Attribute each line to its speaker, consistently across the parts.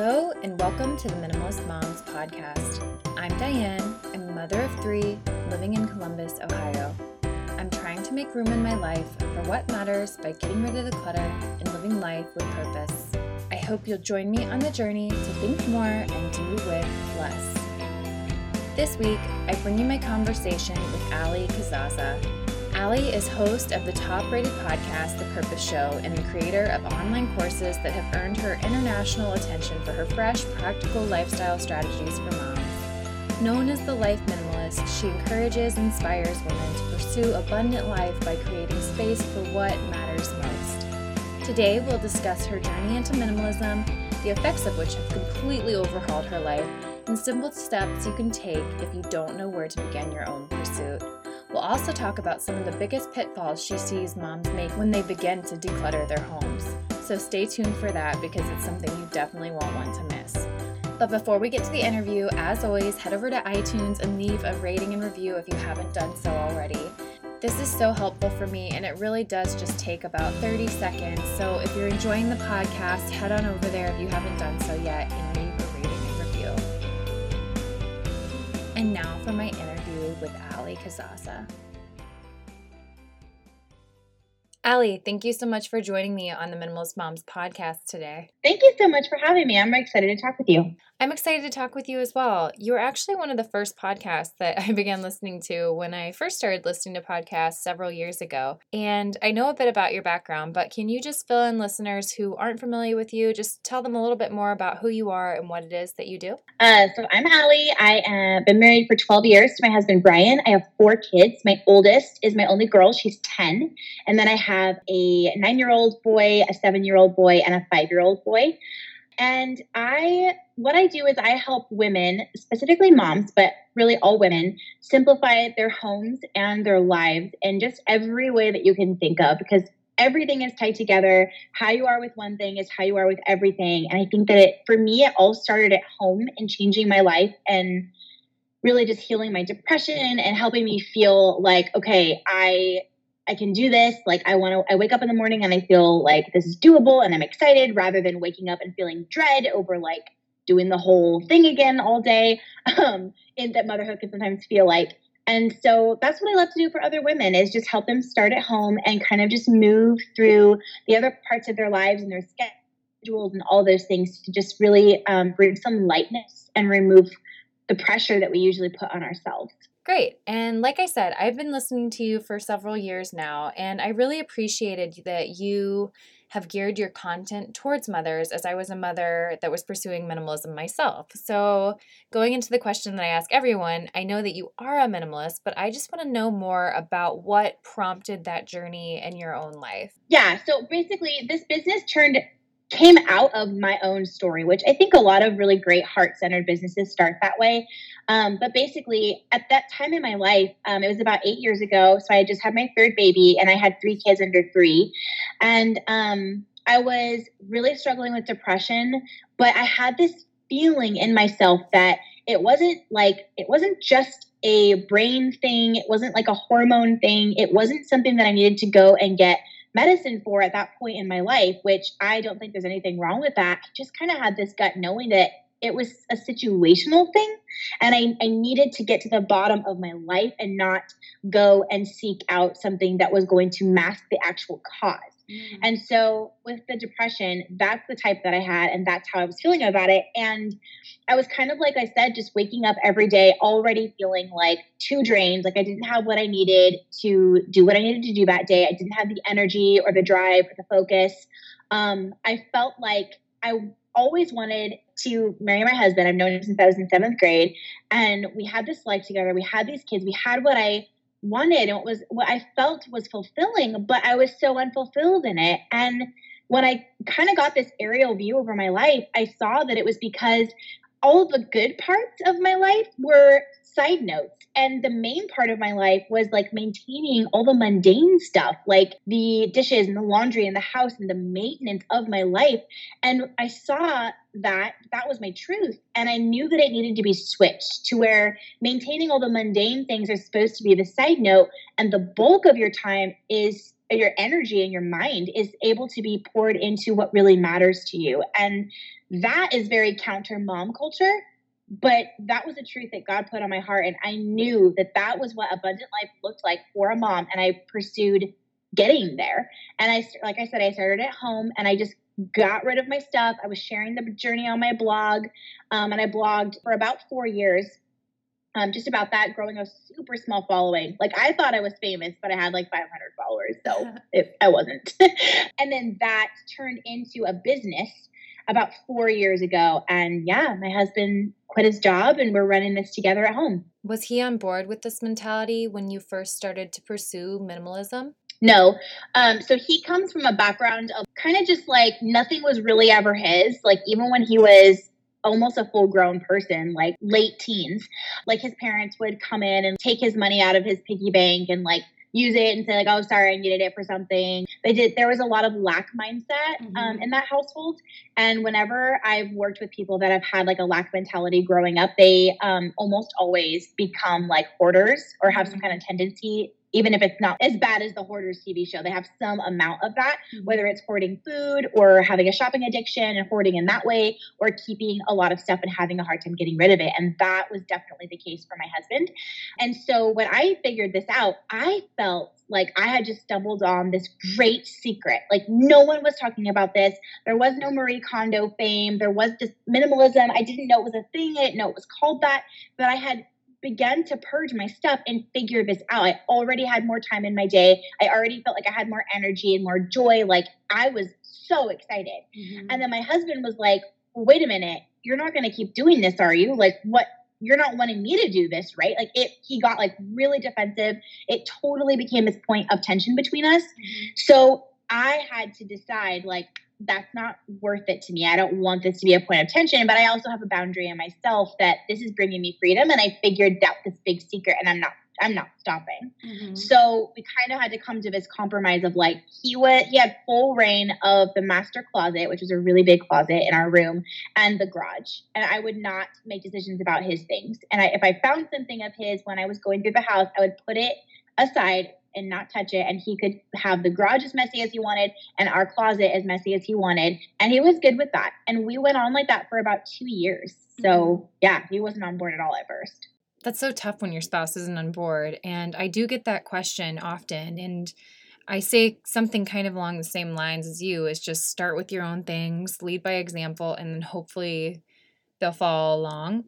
Speaker 1: Hello, and welcome to the Minimalist Moms podcast. I'm Diane. I'm a mother of three living in Columbus, Ohio. I'm trying to make room in my life for what matters by getting rid of the clutter and living life with purpose. I hope you'll join me on the journey to think more and do with less. This week, I bring you my conversation with Allie Casazza, Allie is host of the top rated podcast, The Purpose Show, and the creator of online courses that have earned her international attention for her fresh, practical lifestyle strategies for moms. Known as the Life Minimalist, she encourages and inspires women to pursue abundant life by creating space for what matters most. Today, we'll discuss her journey into minimalism, the effects of which have completely overhauled her life, and simple steps you can take if you don't know where to begin your own pursuit. We'll also talk about some of the biggest pitfalls she sees moms make when they begin to declutter their homes. So stay tuned for that because it's something you definitely won't want to miss. But before we get to the interview, as always, head over to iTunes and leave a rating and review if you haven't done so already. This is so helpful for me, and it really does just take about 30 seconds. So if you're enjoying the podcast, head on over there if you haven't done so yet and leave a rating and review. And now for my interview with Allie Casazza. Allie, thank you so much for joining me on the Minimalist Moms podcast today.
Speaker 2: Thank you so much for having me. I'm excited to talk with you.
Speaker 1: I'm excited to talk with you as well. You were actually one of the first podcasts that I began listening to when I first started listening to podcasts several years ago. And I know a bit about your background, but can you just fill in listeners who aren't familiar with you? Just tell them a little bit more about who you are and what it is that you do.
Speaker 2: Uh, so I'm Allie. I have been married for 12 years to my husband, Brian. I have four kids. My oldest is my only girl. She's 10. And then I have a nine year old boy, a seven year old boy, and a five year old boy. And I, what I do is I help women, specifically moms, but really all women, simplify their homes and their lives in just every way that you can think of because everything is tied together. How you are with one thing is how you are with everything. And I think that it, for me, it all started at home and changing my life and really just healing my depression and helping me feel like, okay, I I can do this. Like I want to I wake up in the morning and I feel like this is doable and I'm excited rather than waking up and feeling dread over like doing the whole thing again all day. Um and that motherhood can sometimes feel like. And so that's what I love to do for other women is just help them start at home and kind of just move through the other parts of their lives and their schedules and all those things to just really um, bring some lightness and remove the pressure that we usually put on ourselves.
Speaker 1: Great. And like I said, I've been listening to you for several years now, and I really appreciated that you have geared your content towards mothers as I was a mother that was pursuing minimalism myself. So, going into the question that I ask everyone, I know that you are a minimalist, but I just want to know more about what prompted that journey in your own life.
Speaker 2: Yeah, so basically, this business turned came out of my own story, which I think a lot of really great heart centered businesses start that way. Um, but basically, at that time in my life, um, it was about eight years ago. So I just had my third baby and I had three kids under three. And um, I was really struggling with depression, but I had this feeling in myself that it wasn't like, it wasn't just a brain thing, it wasn't like a hormone thing, it wasn't something that I needed to go and get medicine for at that point in my life, which I don't think there's anything wrong with that. I just kind of had this gut knowing that it was a situational thing and I, I needed to get to the bottom of my life and not go and seek out something that was going to mask the actual cause mm. and so with the depression that's the type that i had and that's how i was feeling about it and i was kind of like i said just waking up every day already feeling like too drained like i didn't have what i needed to do what i needed to do that day i didn't have the energy or the drive or the focus um, i felt like i always wanted to marry my husband. I've known him since I was in seventh grade, and we had this life together. We had these kids. We had what I wanted and what was what I felt was fulfilling, but I was so unfulfilled in it. And when I kind of got this aerial view over my life, I saw that it was because all the good parts of my life were side notes. And the main part of my life was like maintaining all the mundane stuff, like the dishes and the laundry and the house and the maintenance of my life. And I saw that that was my truth. And I knew that it needed to be switched to where maintaining all the mundane things are supposed to be the side note. And the bulk of your time is your energy and your mind is able to be poured into what really matters to you. And that is very counter mom culture but that was a truth that God put on my heart. And I knew that that was what abundant life looked like for a mom. And I pursued getting there. And I, like I said, I started at home and I just got rid of my stuff. I was sharing the journey on my blog. Um, and I blogged for about four years. Um, just about that, growing a super small following. Like I thought I was famous, but I had like 500 followers, so it, I wasn't. and then that turned into a business about four years ago. And yeah, my husband quit his job and we're running this together at home.
Speaker 1: Was he on board with this mentality when you first started to pursue minimalism?
Speaker 2: No. Um, so he comes from a background of kind of just like nothing was really ever his. Like even when he was almost a full grown person, like late teens, like his parents would come in and take his money out of his piggy bank and like use it and say like oh sorry i needed it for something they did there was a lot of lack mindset um, mm-hmm. um, in that household and whenever i've worked with people that have had like a lack mentality growing up they um, almost always become like hoarders or have mm-hmm. some kind of tendency even if it's not as bad as the Hoarders TV show, they have some amount of that, mm-hmm. whether it's hoarding food or having a shopping addiction and hoarding in that way, or keeping a lot of stuff and having a hard time getting rid of it. And that was definitely the case for my husband. And so when I figured this out, I felt like I had just stumbled on this great secret. Like no one was talking about this. There was no Marie Kondo fame. There was just minimalism. I didn't know it was a thing. I didn't know it was called that. But I had began to purge my stuff and figure this out. I already had more time in my day. I already felt like I had more energy and more joy. Like I was so excited. Mm-hmm. And then my husband was like, wait a minute, you're not going to keep doing this, are you? Like, what? You're not wanting me to do this, right? Like it, he got like really defensive. It totally became this point of tension between us. Mm-hmm. So I had to decide, like, that's not worth it to me. I don't want this to be a point of tension, but I also have a boundary in myself that this is bringing me freedom and I figured out this big secret and I'm not I'm not stopping. Mm-hmm. So we kind of had to come to this compromise of like he would he had full rein of the master closet, which was a really big closet in our room, and the garage. And I would not make decisions about his things. And I, if I found something of his when I was going through the house, I would put it aside and not touch it. And he could have the garage as messy as he wanted and our closet as messy as he wanted. And he was good with that. And we went on like that for about two years. So mm-hmm. yeah, he wasn't on board at all at first.
Speaker 1: That's so tough when your spouse isn't on board. And I do get that question often. And I say something kind of along the same lines as you is just start with your own things, lead by example, and then hopefully they'll follow along.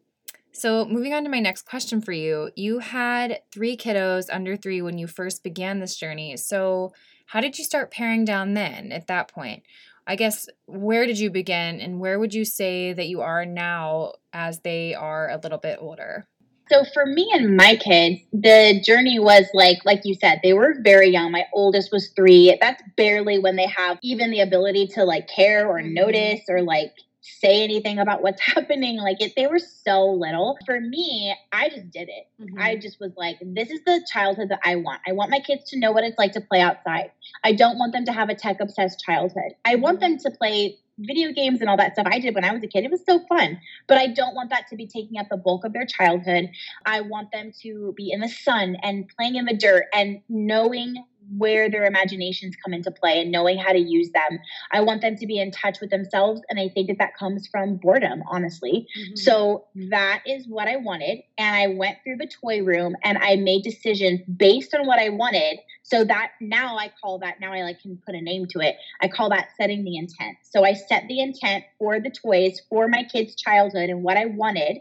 Speaker 1: So, moving on to my next question for you. You had three kiddos under three when you first began this journey. So, how did you start paring down then at that point? I guess, where did you begin and where would you say that you are now as they are a little bit older?
Speaker 2: So for me and my kids, the journey was like, like you said, they were very young. My oldest was three. That's barely when they have even the ability to like care or mm-hmm. notice or like say anything about what's happening. Like it, they were so little. For me, I just did it. Mm-hmm. I just was like, this is the childhood that I want. I want my kids to know what it's like to play outside. I don't want them to have a tech obsessed childhood. I want them to play video games and all that stuff I did when I was a kid. It was so fun. But I don't want that to be taking up the bulk of their childhood. I want them to be in the sun and playing in the dirt and knowing where their imaginations come into play and knowing how to use them. I want them to be in touch with themselves. And I think that that comes from boredom, honestly. Mm-hmm. So that is what I wanted. And I went through the toy room and I made decisions based on what I wanted. So that now I call that, now I like can put a name to it. I call that setting the intent. So I set the intent for the toys for my kids' childhood and what I wanted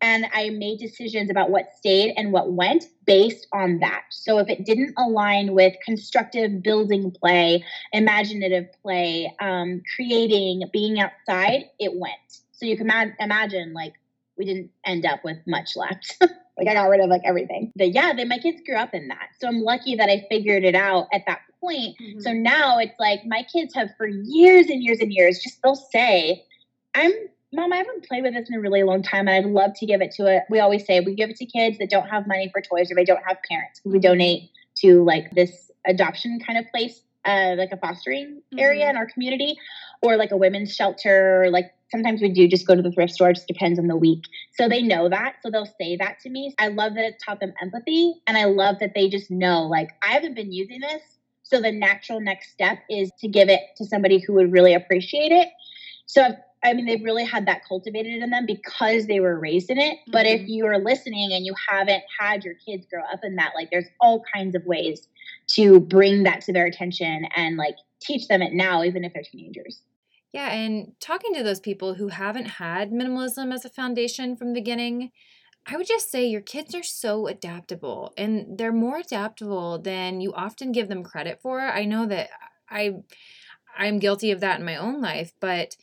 Speaker 2: and I made decisions about what stayed and what went based on that. So if it didn't align with constructive building play, imaginative play, um, creating, being outside, it went. So you can ma- imagine like we didn't end up with much left. like I got rid of like everything. But yeah, then my kids grew up in that. So I'm lucky that I figured it out at that point. Mm-hmm. So now it's like my kids have for years and years and years just they'll say, I'm Mom, I haven't played with this in a really long time, and I'd love to give it to it. We always say we give it to kids that don't have money for toys or they don't have parents. We donate to like this adoption kind of place, uh, like a fostering mm-hmm. area in our community, or like a women's shelter. Or like sometimes we do just go to the thrift store. It just depends on the week. So they know that, so they'll say that to me. I love that it's taught them empathy, and I love that they just know like I haven't been using this. So the natural next step is to give it to somebody who would really appreciate it. So I've I mean, they've really had that cultivated in them because they were raised in it. Mm-hmm. But if mm-hmm. you are listening and you haven't had your kids grow up in that, like there's all kinds of ways to bring that to their attention and like teach them it now, even if they're teenagers.
Speaker 1: Yeah, and talking to those people who haven't had minimalism as a foundation from the beginning, I would just say your kids are so adaptable and they're more adaptable than you often give them credit for. I know that I I'm guilty of that in my own life, but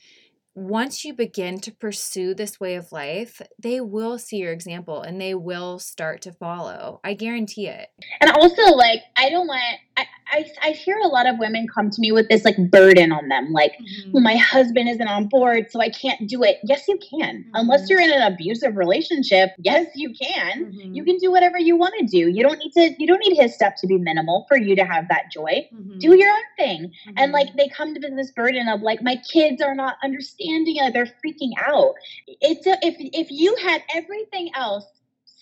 Speaker 1: once you begin to pursue this way of life, they will see your example and they will start to follow. I guarantee it.
Speaker 2: And also, like, I don't want, I, I, I hear a lot of women come to me with this like burden on them, like, mm-hmm. well, my husband isn't on board, so I can't do it. Yes, you can. Mm-hmm. Unless you're in an abusive relationship, yes, you can. Mm-hmm. You can do whatever you want to do. You don't need to, you don't need his stuff to be minimal for you to have that joy. Mm-hmm. Do your own thing. And like, mm-hmm. they come to this burden of like, my kids are not understanding it, they're freaking out. It's a, if, if you had everything else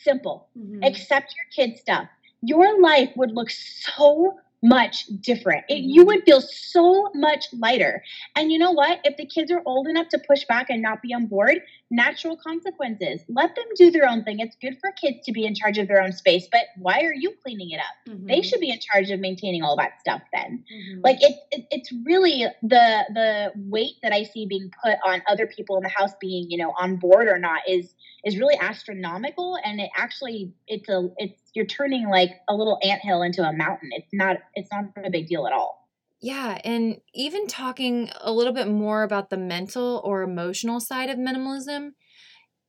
Speaker 2: simple, mm-hmm. except your kid stuff, your life would look so much different. It, you mm-hmm. would feel so much lighter. And you know what? If the kids are old enough to push back and not be on board, natural consequences. Let them do their own thing. It's good for kids to be in charge of their own space, but why are you cleaning it up? Mm-hmm. They should be in charge of maintaining all that stuff then. Mm-hmm. Like it, it, it's really the the weight that I see being put on other people in the house being, you know, on board or not is is really astronomical and it actually it's a it's you're turning like a little ant hill into a mountain. It's not it's not a big deal at all.
Speaker 1: Yeah, and even talking a little bit more about the mental or emotional side of minimalism,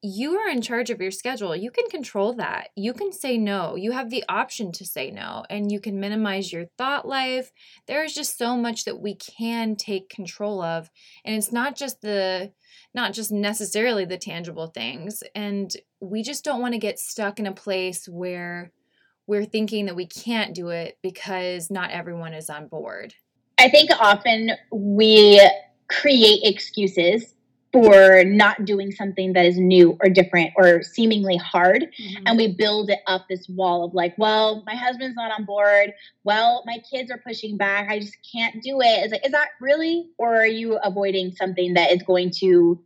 Speaker 1: you are in charge of your schedule. You can control that. You can say no. You have the option to say no, and you can minimize your thought life. There is just so much that we can take control of, and it's not just the not just necessarily the tangible things. And we just don't want to get stuck in a place where we're thinking that we can't do it because not everyone is on board.
Speaker 2: I think often we create excuses for not doing something that is new or different or seemingly hard. Mm-hmm. And we build it up this wall of like, well, my husband's not on board. Well, my kids are pushing back. I just can't do it. It's like, is that really? Or are you avoiding something that is going to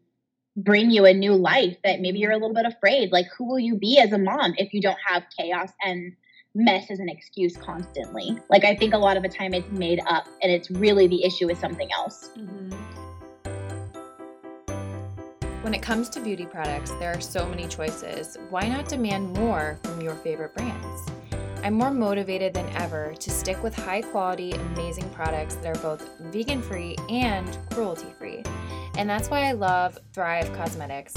Speaker 2: bring you a new life that maybe you're a little bit afraid? Like, who will you be as a mom if you don't have chaos and mess as an excuse constantly. Like I think a lot of the time it's made up and it's really the issue is something else. Mm-hmm.
Speaker 1: When it comes to beauty products, there are so many choices. Why not demand more from your favorite brands? I'm more motivated than ever to stick with high quality, amazing products that are both vegan free and cruelty free. And that's why I love Thrive Causemetics.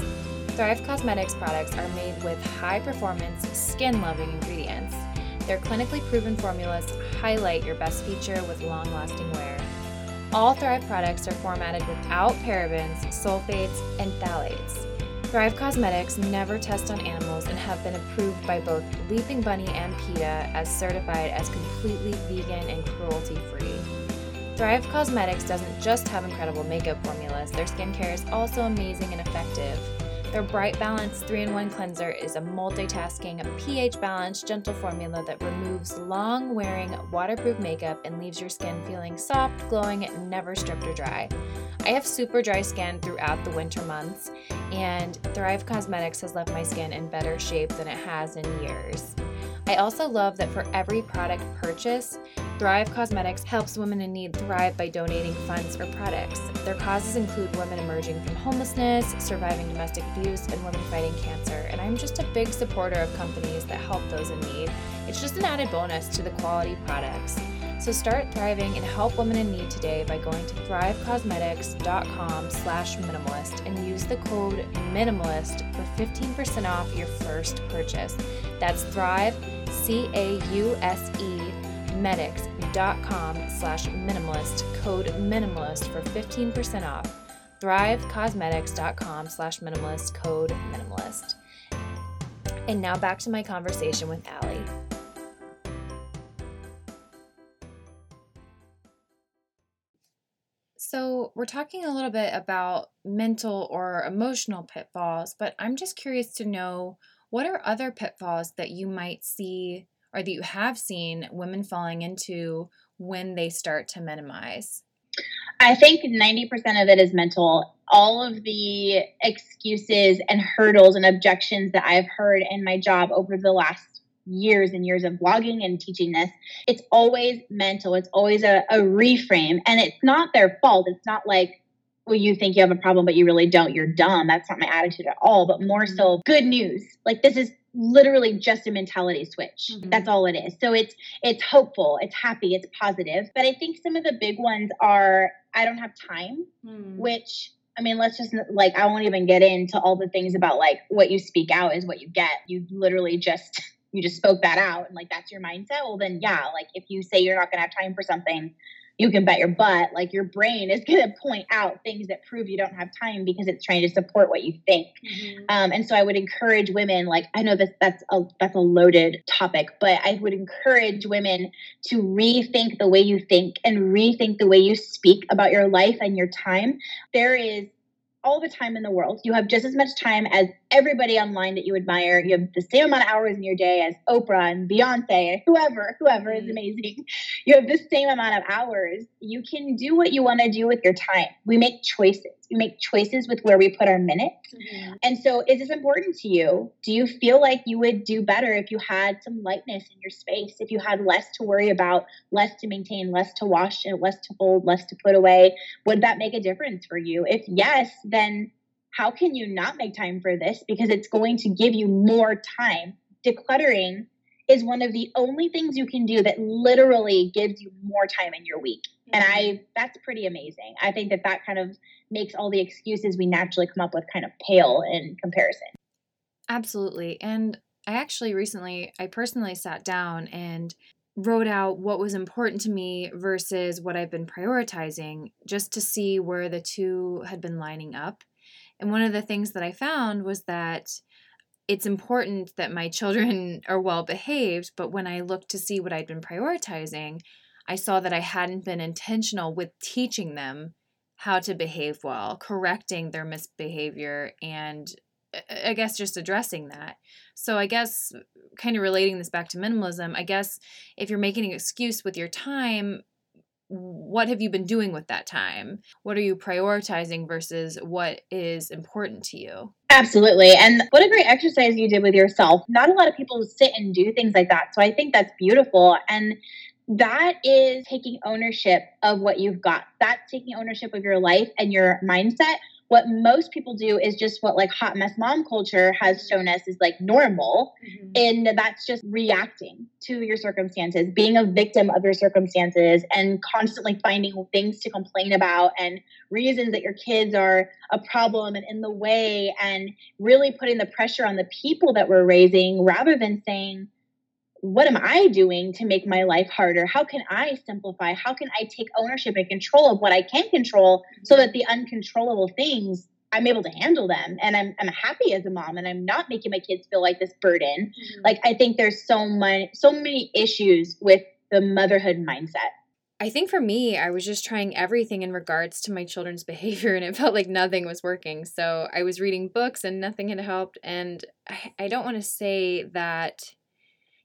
Speaker 1: Thrive Causemetics products are made with high performance, skin loving ingredients. Their clinically proven formulas highlight your best feature with long lasting wear. All Thrive products are formatted without parabens, sulfates, and phthalates. Thrive Causemetics never test on animals and have been approved by both Leaping Bunny and PETA as certified as completely vegan and cruelty free. Thrive Causemetics doesn't just have incredible makeup formulas, their skincare is also amazing and effective. Their Bright Balance 3 in 1 cleanser is a multitasking, pH balanced, gentle formula that removes long wearing, waterproof makeup and leaves your skin feeling soft, glowing, never stripped or dry. I have super dry skin throughout the winter months, and Thrive Causemetics has left my skin in better shape than it has in years. I also love that for every product purchase, Thrive Causemetics helps women in need thrive by donating funds or products. Their causes include women emerging from homelessness, surviving domestic abuse, and women fighting cancer. And I'm just a big supporter of companies that help those in need. It's just an added bonus to the quality products. So start thriving and help women in need today by going to thrivecausemetics.com slash minimalist and use the code minimalist for 15% off your first purchase. That's Thrive, C-A-U-S-E, medics.com slash minimalist, code minimalist for 15% off. Thrivecausemetics.com slash minimalist, code minimalist. And now back to my conversation with Allie. So, we're talking a little bit about mental or emotional pitfalls, but I'm just curious to know what are other pitfalls that you might see or that you have seen women falling into when they start to minimize?
Speaker 2: I think 90% of it is mental. All of the excuses and hurdles and objections that I've heard in my job over the last years and years of blogging and teaching this, it's always mental. It's always a, a reframe. And it's not their fault. It's not like, well, you think you have a problem, but you really don't. You're dumb. That's not my attitude at all. But more so, mm-hmm. good news. Like, this is literally just a mentality switch. Mm-hmm. That's all it is. So it's it's hopeful, it's happy, it's positive. But I think some of the big ones are I don't have time, mm. which I mean, let's just like I won't even get into all the things about like what you speak out is what you get. You literally just you just spoke that out and like that's your mindset. Well, then yeah, like if you say you're not going to have time for something, you can bet your butt like your brain is going to point out things that prove you don't have time because it's trying to support what you think mm-hmm. um, and so i would encourage women like i know this that's a that's a loaded topic but i would encourage women to rethink the way you think and rethink the way you speak about your life and your time there is all the time in the world. You have just as much time as everybody online that you admire. You have the same amount of hours in your day as Oprah and Beyonce and whoever, whoever is mm-hmm. amazing. You have the same amount of hours. You can do what you want to do with your time. We make choices. We make choices with where we put our minutes. Mm-hmm. And so, is this important to you? Do you feel like you would do better if you had some lightness in your space, if you had less to worry about, less to maintain, less to wash, and less to fold, less to put away? Would that make a difference for you? If yes, then how can you not make time for this? Because it's going to give you more time. Decluttering is one of the only things you can do that literally gives you more time in your week. Mm-hmm. And I that's pretty amazing. I think that that kind of makes all the excuses we naturally come up with kind of pale in comparison.
Speaker 1: Absolutely. And I actually recently I personally sat down and wrote out what was important to me versus what I've been prioritizing just to see where the two had been lining up. And one of the things that I found was that it's important that my children are well behaved, but when I looked to see what I'd been prioritizing, I saw that I hadn't been intentional with teaching them how to behave well, correcting their misbehavior, and uh, I guess just addressing that. So, I guess kind of relating this back to minimalism, I guess if you're making an excuse with your time, what have you been doing with that time? What are you prioritizing versus what is important to you?
Speaker 2: Absolutely. And what a great exercise you did with yourself. Not a lot of people sit and do things like that. So I think that's beautiful. And that is taking ownership of what you've got. That's taking ownership of your life and your mindset what most people do is just what like hot mess mom culture has shown us is like normal mm-hmm. and that's just reacting to your circumstances being a victim of your circumstances and constantly finding things to complain about and reasons that your kids are a problem and in the way and really putting the pressure on the people that we're raising rather than saying what am I doing to make my life harder? How can I simplify? How can I take ownership and control of what I can control so that the uncontrollable things I'm able to handle them and I'm I'm happy as a mom and I'm not making my kids feel like this burden. Mm-hmm. Like I think there's so many so many issues with the motherhood mindset.
Speaker 1: I think for me, I was just trying everything in regards to my children's behavior, and it felt like nothing was working. So I was reading books, and nothing had helped. And I, I don't want to say that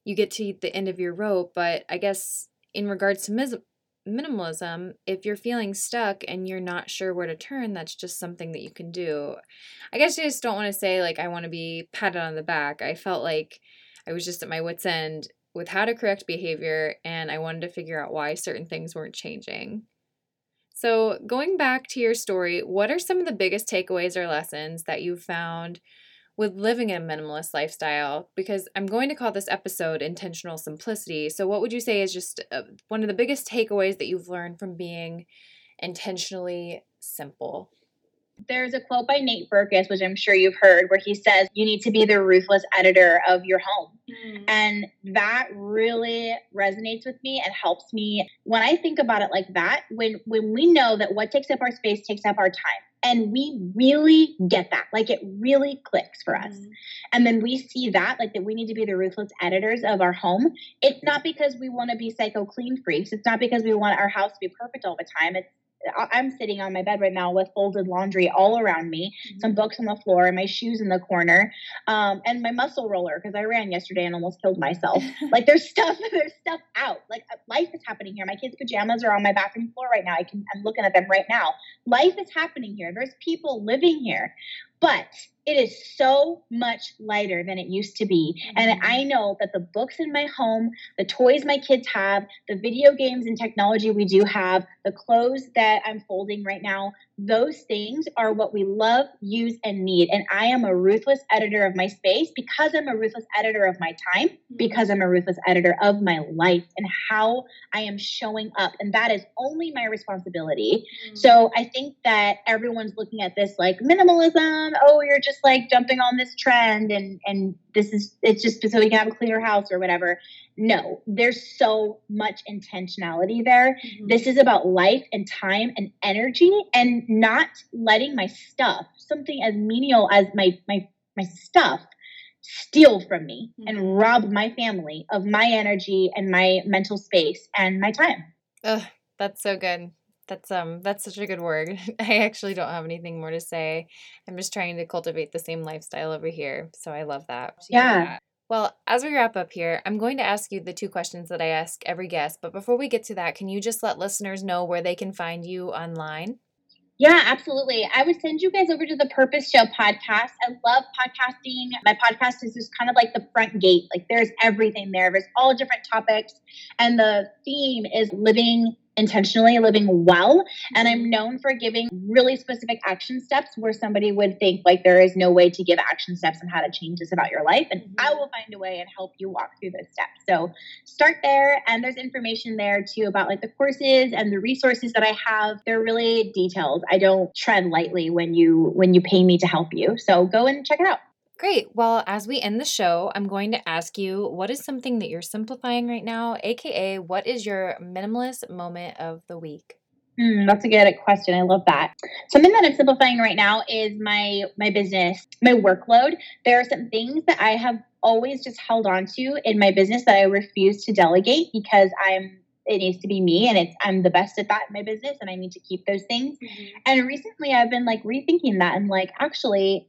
Speaker 1: you get to the end of your rope. But I guess in regards to mis- minimalism, if you're feeling stuck and you're not sure where to turn, that's just something that you can do. I guess I just don't want to say, like, I want to be patted on the back. I felt like I was just at my wits' end with how to correct behavior, and I wanted to figure out why certain things weren't changing. So, going back to your story, what are some of the biggest takeaways or lessons that you found with living a minimalist lifestyle because I'm going to call this episode intentional simplicity. So, what would you say is just uh, one of the biggest takeaways that you've learned from being intentionally simple?
Speaker 2: There's a quote by Nate Berkus, which I'm sure you've heard, where he says, You need to be the ruthless editor of your home. Mm. And that really resonates with me and helps me when I think about it like that. When when we know that what takes up our space takes up our time and we really get that. Like it really clicks for us. Mm-hmm. and then we see that like that we need to be the ruthless editors of our home. It's not because we want to be psycho clean freaks. It's not because we want our house to be perfect all the time. It's I'm sitting on my bed right now with folded laundry all around me, mm-hmm. some books on the floor, and my shoes in the corner, um, and my muscle roller because I ran yesterday and almost killed myself. like there's stuff, there's stuff out. Like uh, life is happening here. My kids' pajamas are on my bathroom floor right now. I can, I'm looking at them right now. Life is happening here. There's people living here, but it is so much lighter than it used to be. And mm-hmm. I know that the books in my home, the toys my kids have, the video games and technology we do have, the clothes that I'm folding right now, those things are what we love, use, and need. And I am a ruthless editor of my space because I'm a ruthless editor of my time, mm-hmm. because I'm a ruthless editor of my life and how I am showing up. And that is only my responsibility. Mm-hmm. So I think that everyone's looking at this like minimalism. Oh, you're just like jumping on this trend and, and this is, it's just so we can have a cleaner house or whatever no, there's so much intentionality there. Mm-hmm. This is about life and time and energy and not letting my stuff, something as menial as my my my stuff steal from me mm-hmm. and rob my family of my energy and my mental space and my time.
Speaker 1: Ugh, that's so good. That's um that's such a good word. I actually don't have anything more to say. I'm just trying to cultivate the same lifestyle over here. So I love that.
Speaker 2: Yeah.
Speaker 1: Well, as we wrap up here, I'm going to ask you the two questions that I ask every guest. But before we get to that, can you just let listeners know where they can find you online?
Speaker 2: Yeah, absolutely. I would send you guys over to the Purpose Show podcast. I love podcasting. My podcast is just kind of like the front gate. Like there's everything there. There's all different topics. And the theme is living intentionally living well. And I'm known for giving really specific action steps where somebody would think like there is no way to give action steps on how to change this about your life. And mm-hmm. I will find a way and help you walk through those steps. So start there. And there's information there too about like the courses and the resources that I have. They're really detailed. I don't tread lightly when you when you pay me to help you. So go and check it out.
Speaker 1: Great. Well, as we end the show, I'm going to ask you what is something that you're simplifying right now, aka what is your minimalist moment of the week?
Speaker 2: Mm, that's a good question. I love that. Something that I'm simplifying right now is my my business, my workload. There are some things that I have always just held on to in my business that I refuse to delegate because I'm it needs to be me and it's I'm the best at that in my business and I need to keep those things. Mm-hmm. And recently I've been like rethinking that and like actually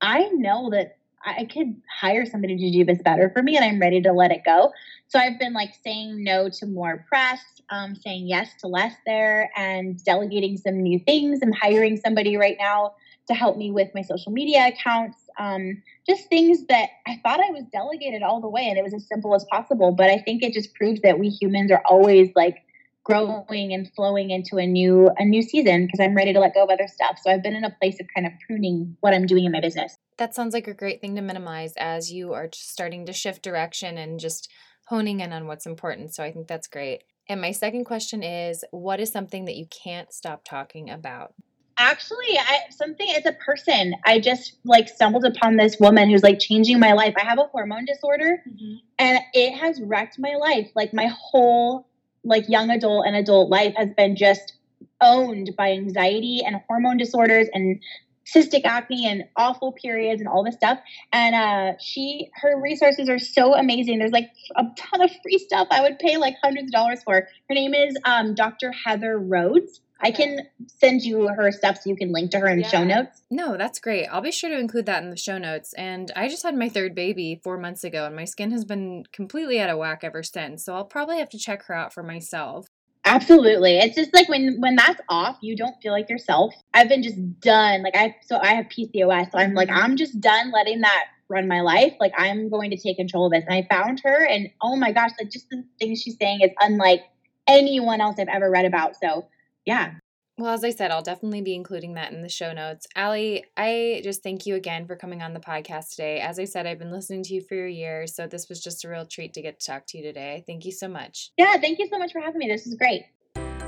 Speaker 2: I know that I could hire somebody to do this better for me and I'm ready to let it go. So I've been like saying no to more press, um, saying yes to less there, and delegating some new things. I'm hiring somebody right now to help me with my social media accounts. Um, just things that I thought I was delegated all the way and it was as simple as possible. But I think it just proves that we humans are always like growing and flowing into a new a new season because I'm ready to let go of other stuff. So I've been in a place of kind of pruning what I'm doing in my business.
Speaker 1: That sounds like a great thing to minimize as you are starting to shift direction and just honing in on what's important. So I think that's great. And my second question is what is something that you can't stop talking about?
Speaker 2: Actually, I something as a person, I just like stumbled upon this woman who's like changing my life. I have a hormone disorder mm-hmm. and it has wrecked my life. Like my whole like young adult and adult life has been just owned by anxiety and hormone disorders and cystic acne and awful periods and all this stuff. And uh, she, her resources are so amazing. There's like a ton of free stuff I would pay like hundreds of dollars for. Her name is um, Dr. Heather Rhodes. I can send you her stuff so you can link to her in yeah. show notes.
Speaker 1: No, that's great. I'll be sure to include that in the show notes. And I just had my third baby four months ago, and my skin has been completely out of whack ever since. So I'll probably have to check her out for myself.
Speaker 2: Absolutely. It's just like when when that's off, you don't feel like yourself. I've been just done. Like I so I have PCOS, so I'm like mm-hmm. I'm just done letting that run my life. Like I'm going to take control of this. And I found her and oh my gosh, like just the things she's saying is unlike anyone else I've ever read about. So yeah.
Speaker 1: Well, as I said, I'll definitely be including that in the show notes. Allie, I just thank you again for coming on the podcast today. As I said, I've been listening to you for a year, so this was just a real treat to get to talk to you today. Thank you so much.
Speaker 2: Yeah, thank you so much for having me. This is great.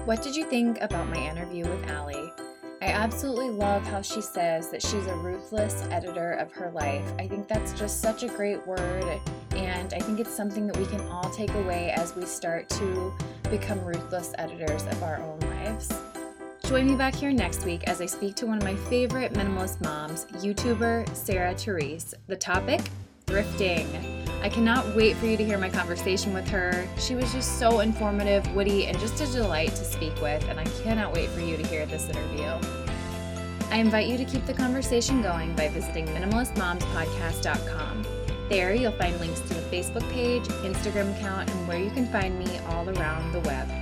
Speaker 1: What did you think about my interview with Allie? I absolutely love how she says that she's a ruthless editor of her life. I think that's just such a great word, and I think it's something that we can all take away as we start to become ruthless editors of our own lives. Join me back here next week as I speak to one of my favorite minimalist moms, YouTuber Sarah Therese. The topic thrifting. I cannot wait for you to hear my conversation with her. She was just so informative, witty, and just a delight to speak with, and I cannot wait for you to hear this interview. I invite you to keep the conversation going by visiting minimalistmomspodcast.com. There, you'll find links to the Facebook page, Instagram account, and where you can find me all around the web.